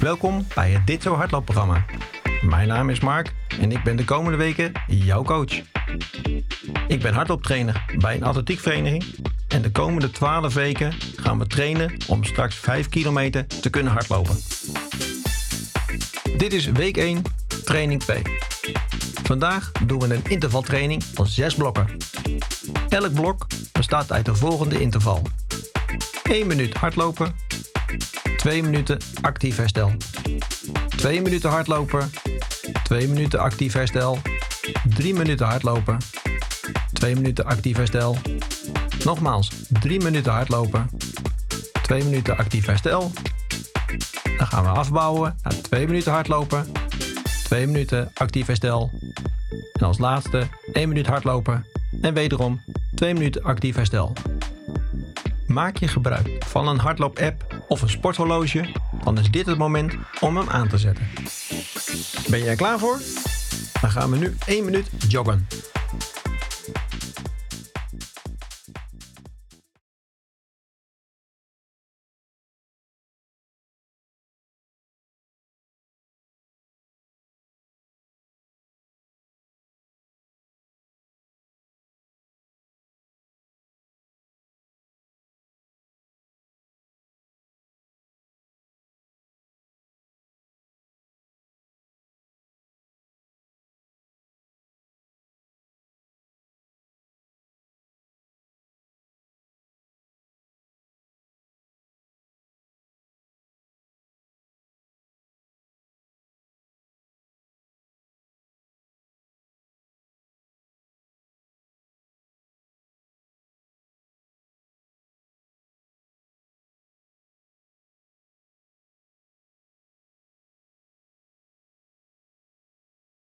Welkom bij het Dit Zo Hardloopprogramma. Mijn naam is Mark en ik ben de komende weken jouw coach. Ik ben hardlooptrainer bij een atletiekvereniging en de komende 12 weken gaan we trainen om straks 5 kilometer te kunnen hardlopen. Dit is week 1, training 2. Vandaag doen we een intervaltraining van 6 blokken. Elk blok bestaat uit de volgende interval. 1 minuut hardlopen, 2 minuten actief herstel. 2 minuten hardlopen, 2 minuten actief herstel, 3 minuten hardlopen, 2 minuten actief herstel. Nogmaals, 3 minuten hardlopen, 2 minuten actief herstel. Dan gaan we afbouwen naar 2 minuten hardlopen, 2 minuten actief herstel. En als laatste 1 minuut hardlopen en wederom 2 minuten actief herstel. Maak je gebruik van een hardloop-app of een sporthorloge, dan is dit het moment om hem aan te zetten. Ben je er klaar voor? Dan gaan we nu 1 minuut joggen.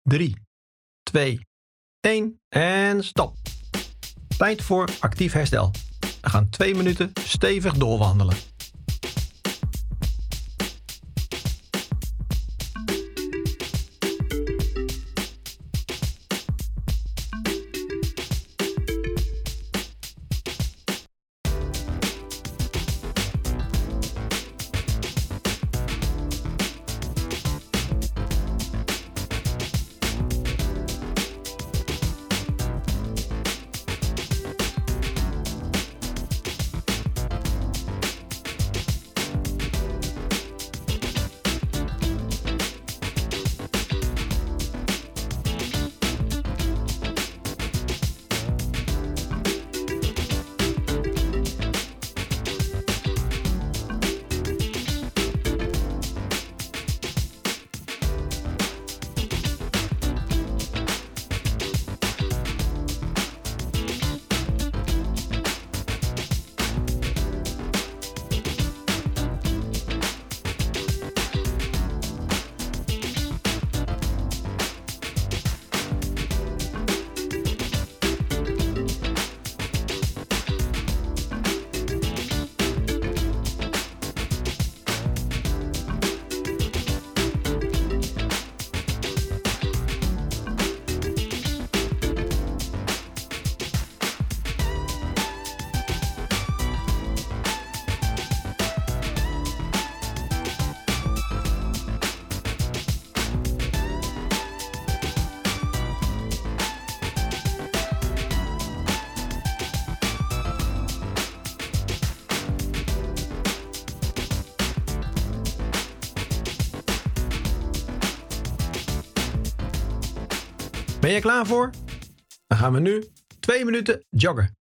Drie, twee, één en stop. Tijd voor actief herstel. We gaan twee minuten stevig doorwandelen. Ben je klaar voor? Dan gaan we nu twee minuten joggen.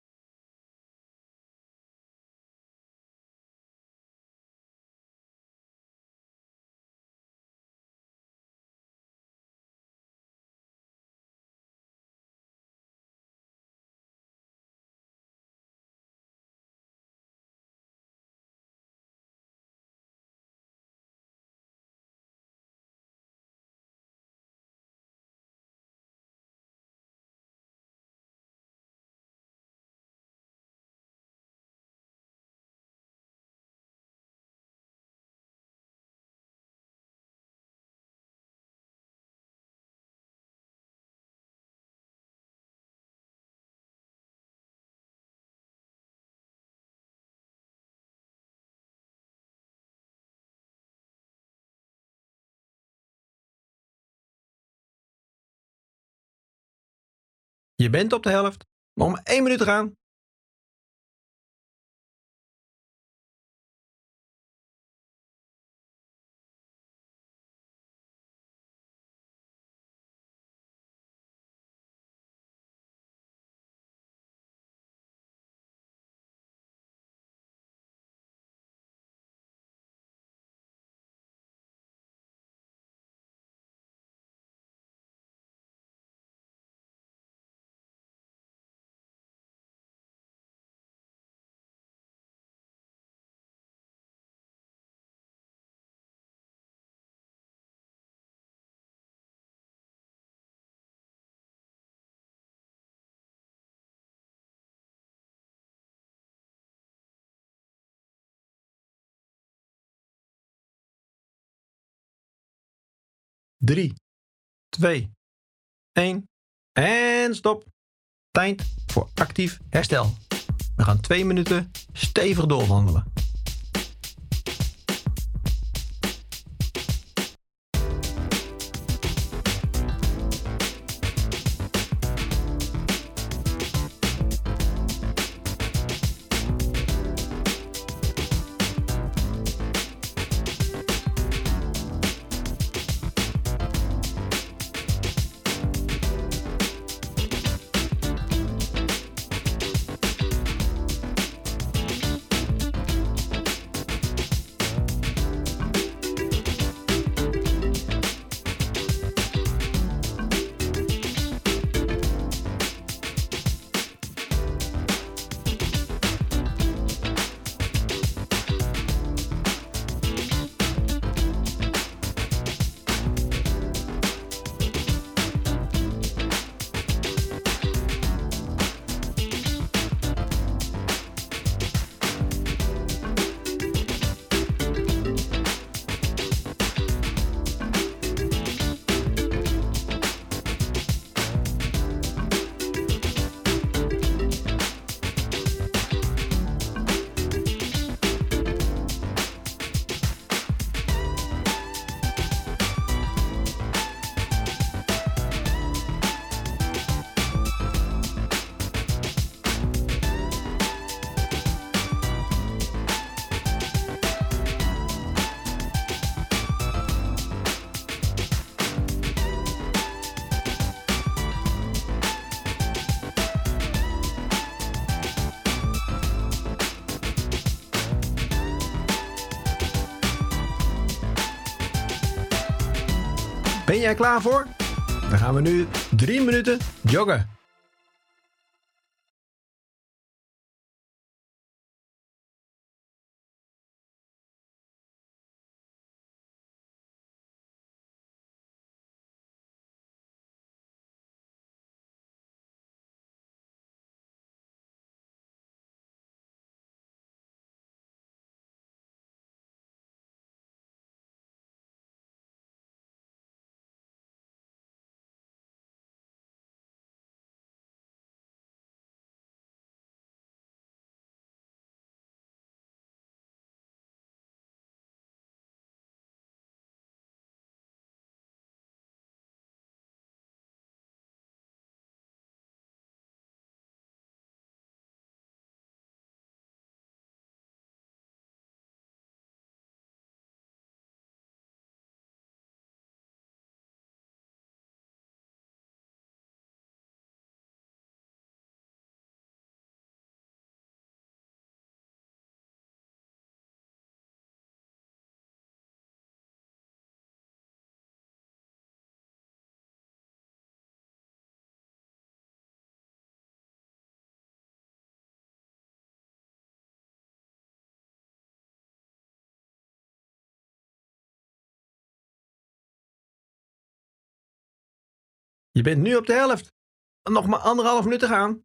Je bent op de helft. Nog maar één minuut gaan. Drie, twee, één en stop. Tijd voor actief herstel. We gaan twee minuten stevig doorwandelen. Ben jij klaar voor? Dan gaan we nu drie minuten joggen. Je bent nu op de helft. Nog maar anderhalf minuut te gaan.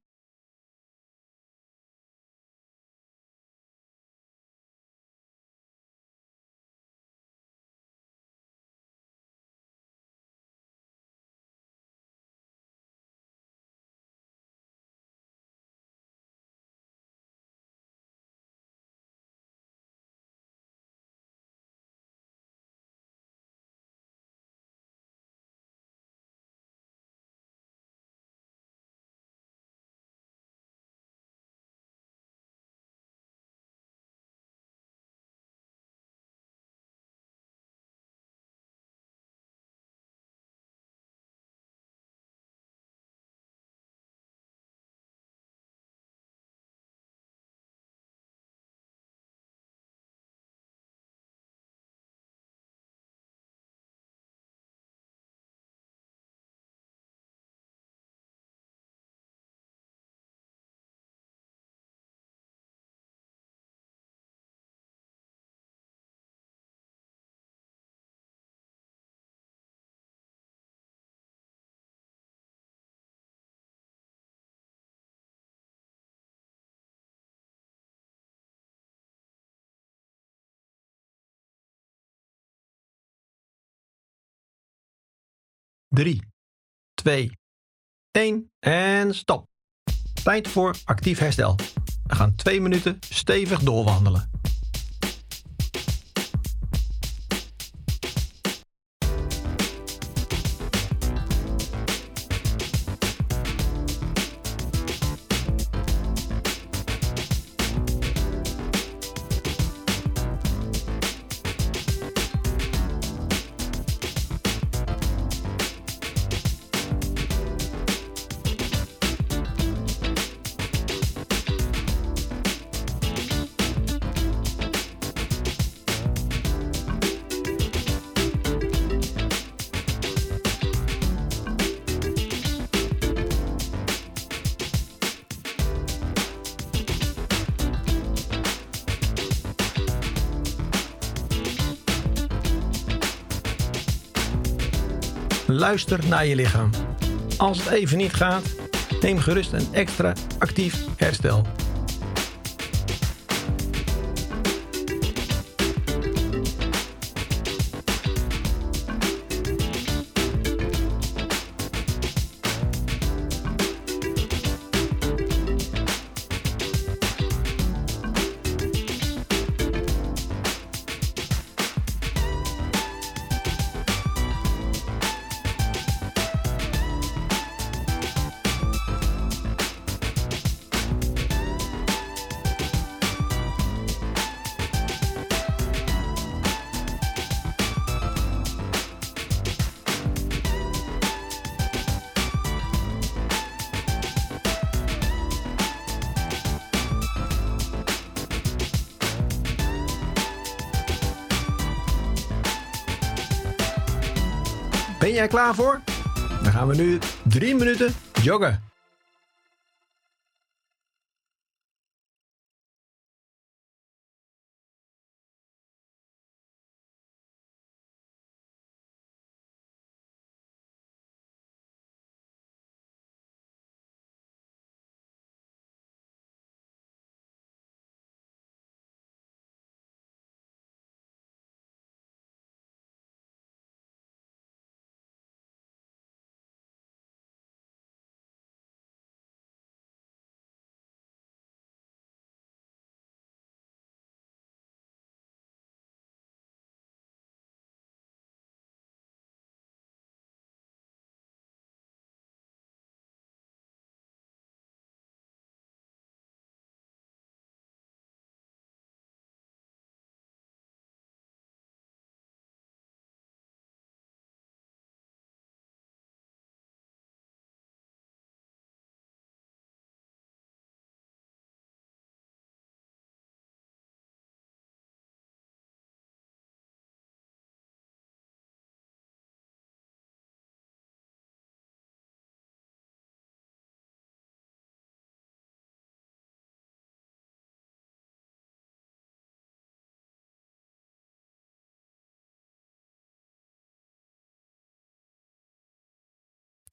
3, 2, 1 en stop. Tijd voor actief herstel. We gaan 2 minuten stevig doorwandelen. Luister naar je lichaam. Als het even niet gaat, neem gerust een extra actief herstel. Ben jij klaar voor? Dan gaan we nu drie minuten joggen.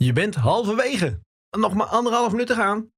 Je bent halverwege. Nog maar anderhalf minuut te gaan.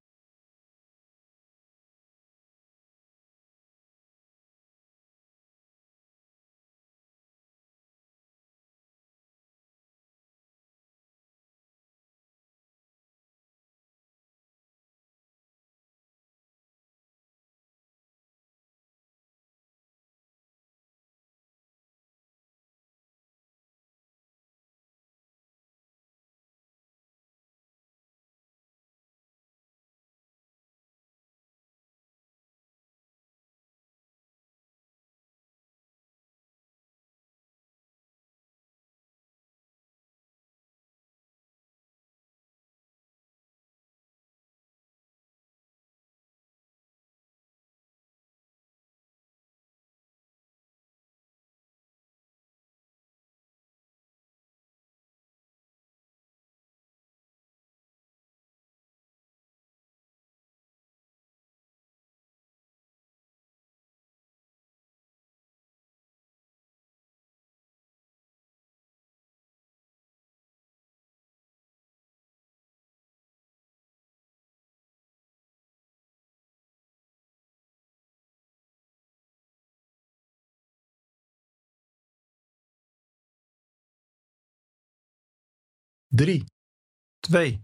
3, 2,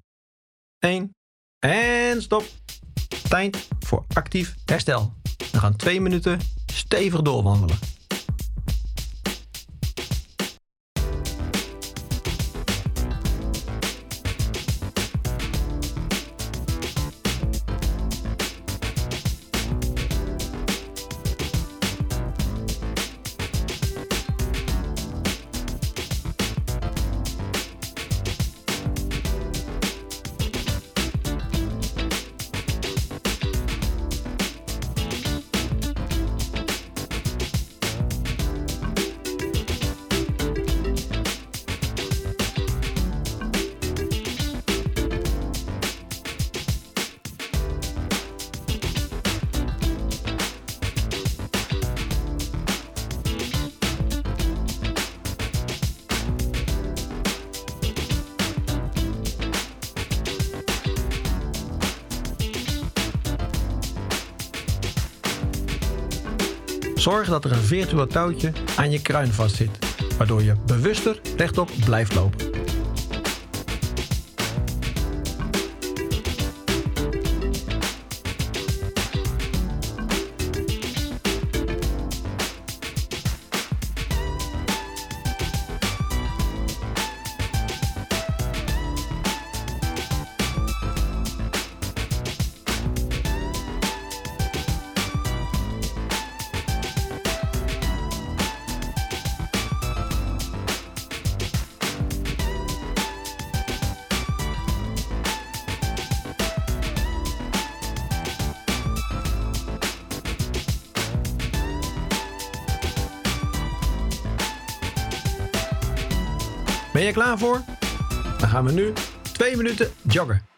1 en stop. Tijd voor actief herstel. We gaan 2 minuten stevig doorwandelen. Zorg dat er een virtueel touwtje aan je kruin vastzit, waardoor je bewuster rechtop blijft lopen. Ben je klaar voor? Dan gaan we nu twee minuten joggen.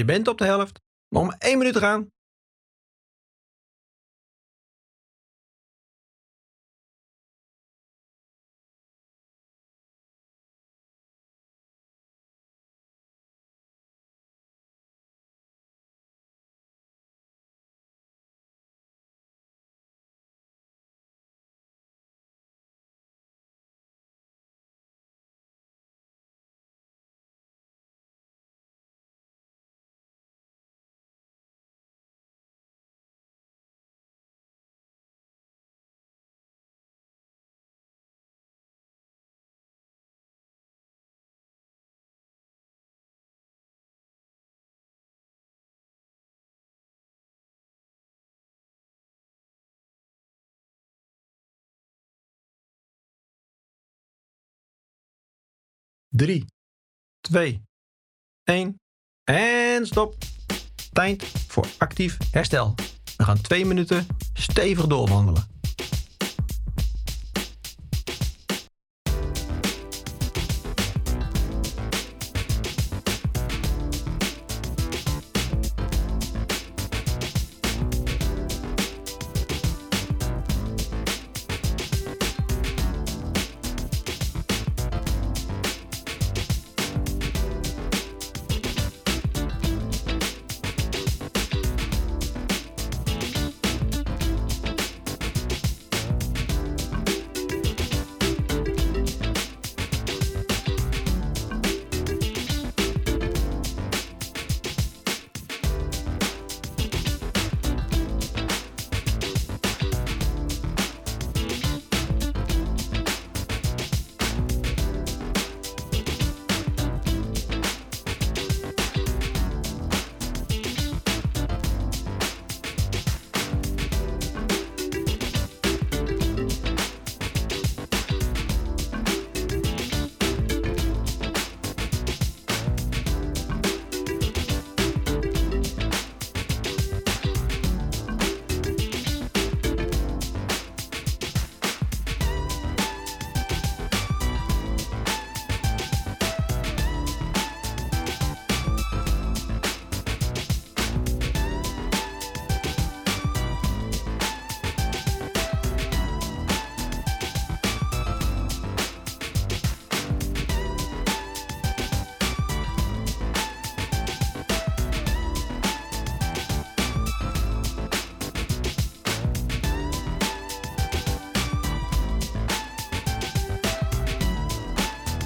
Je bent op de helft. Nog maar één minuut gaan. Drie, twee, één en stop. Tijd voor actief herstel. We gaan twee minuten stevig doorwandelen.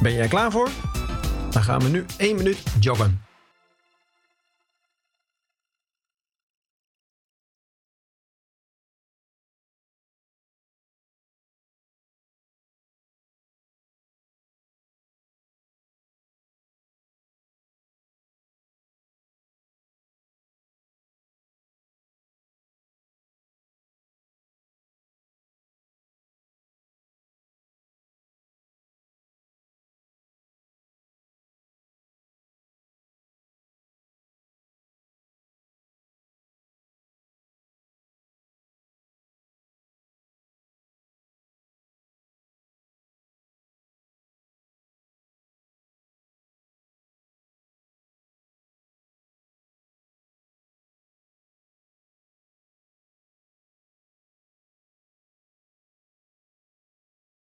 Ben er klaar voor? Dan gaan we nu 1 minuut joggen.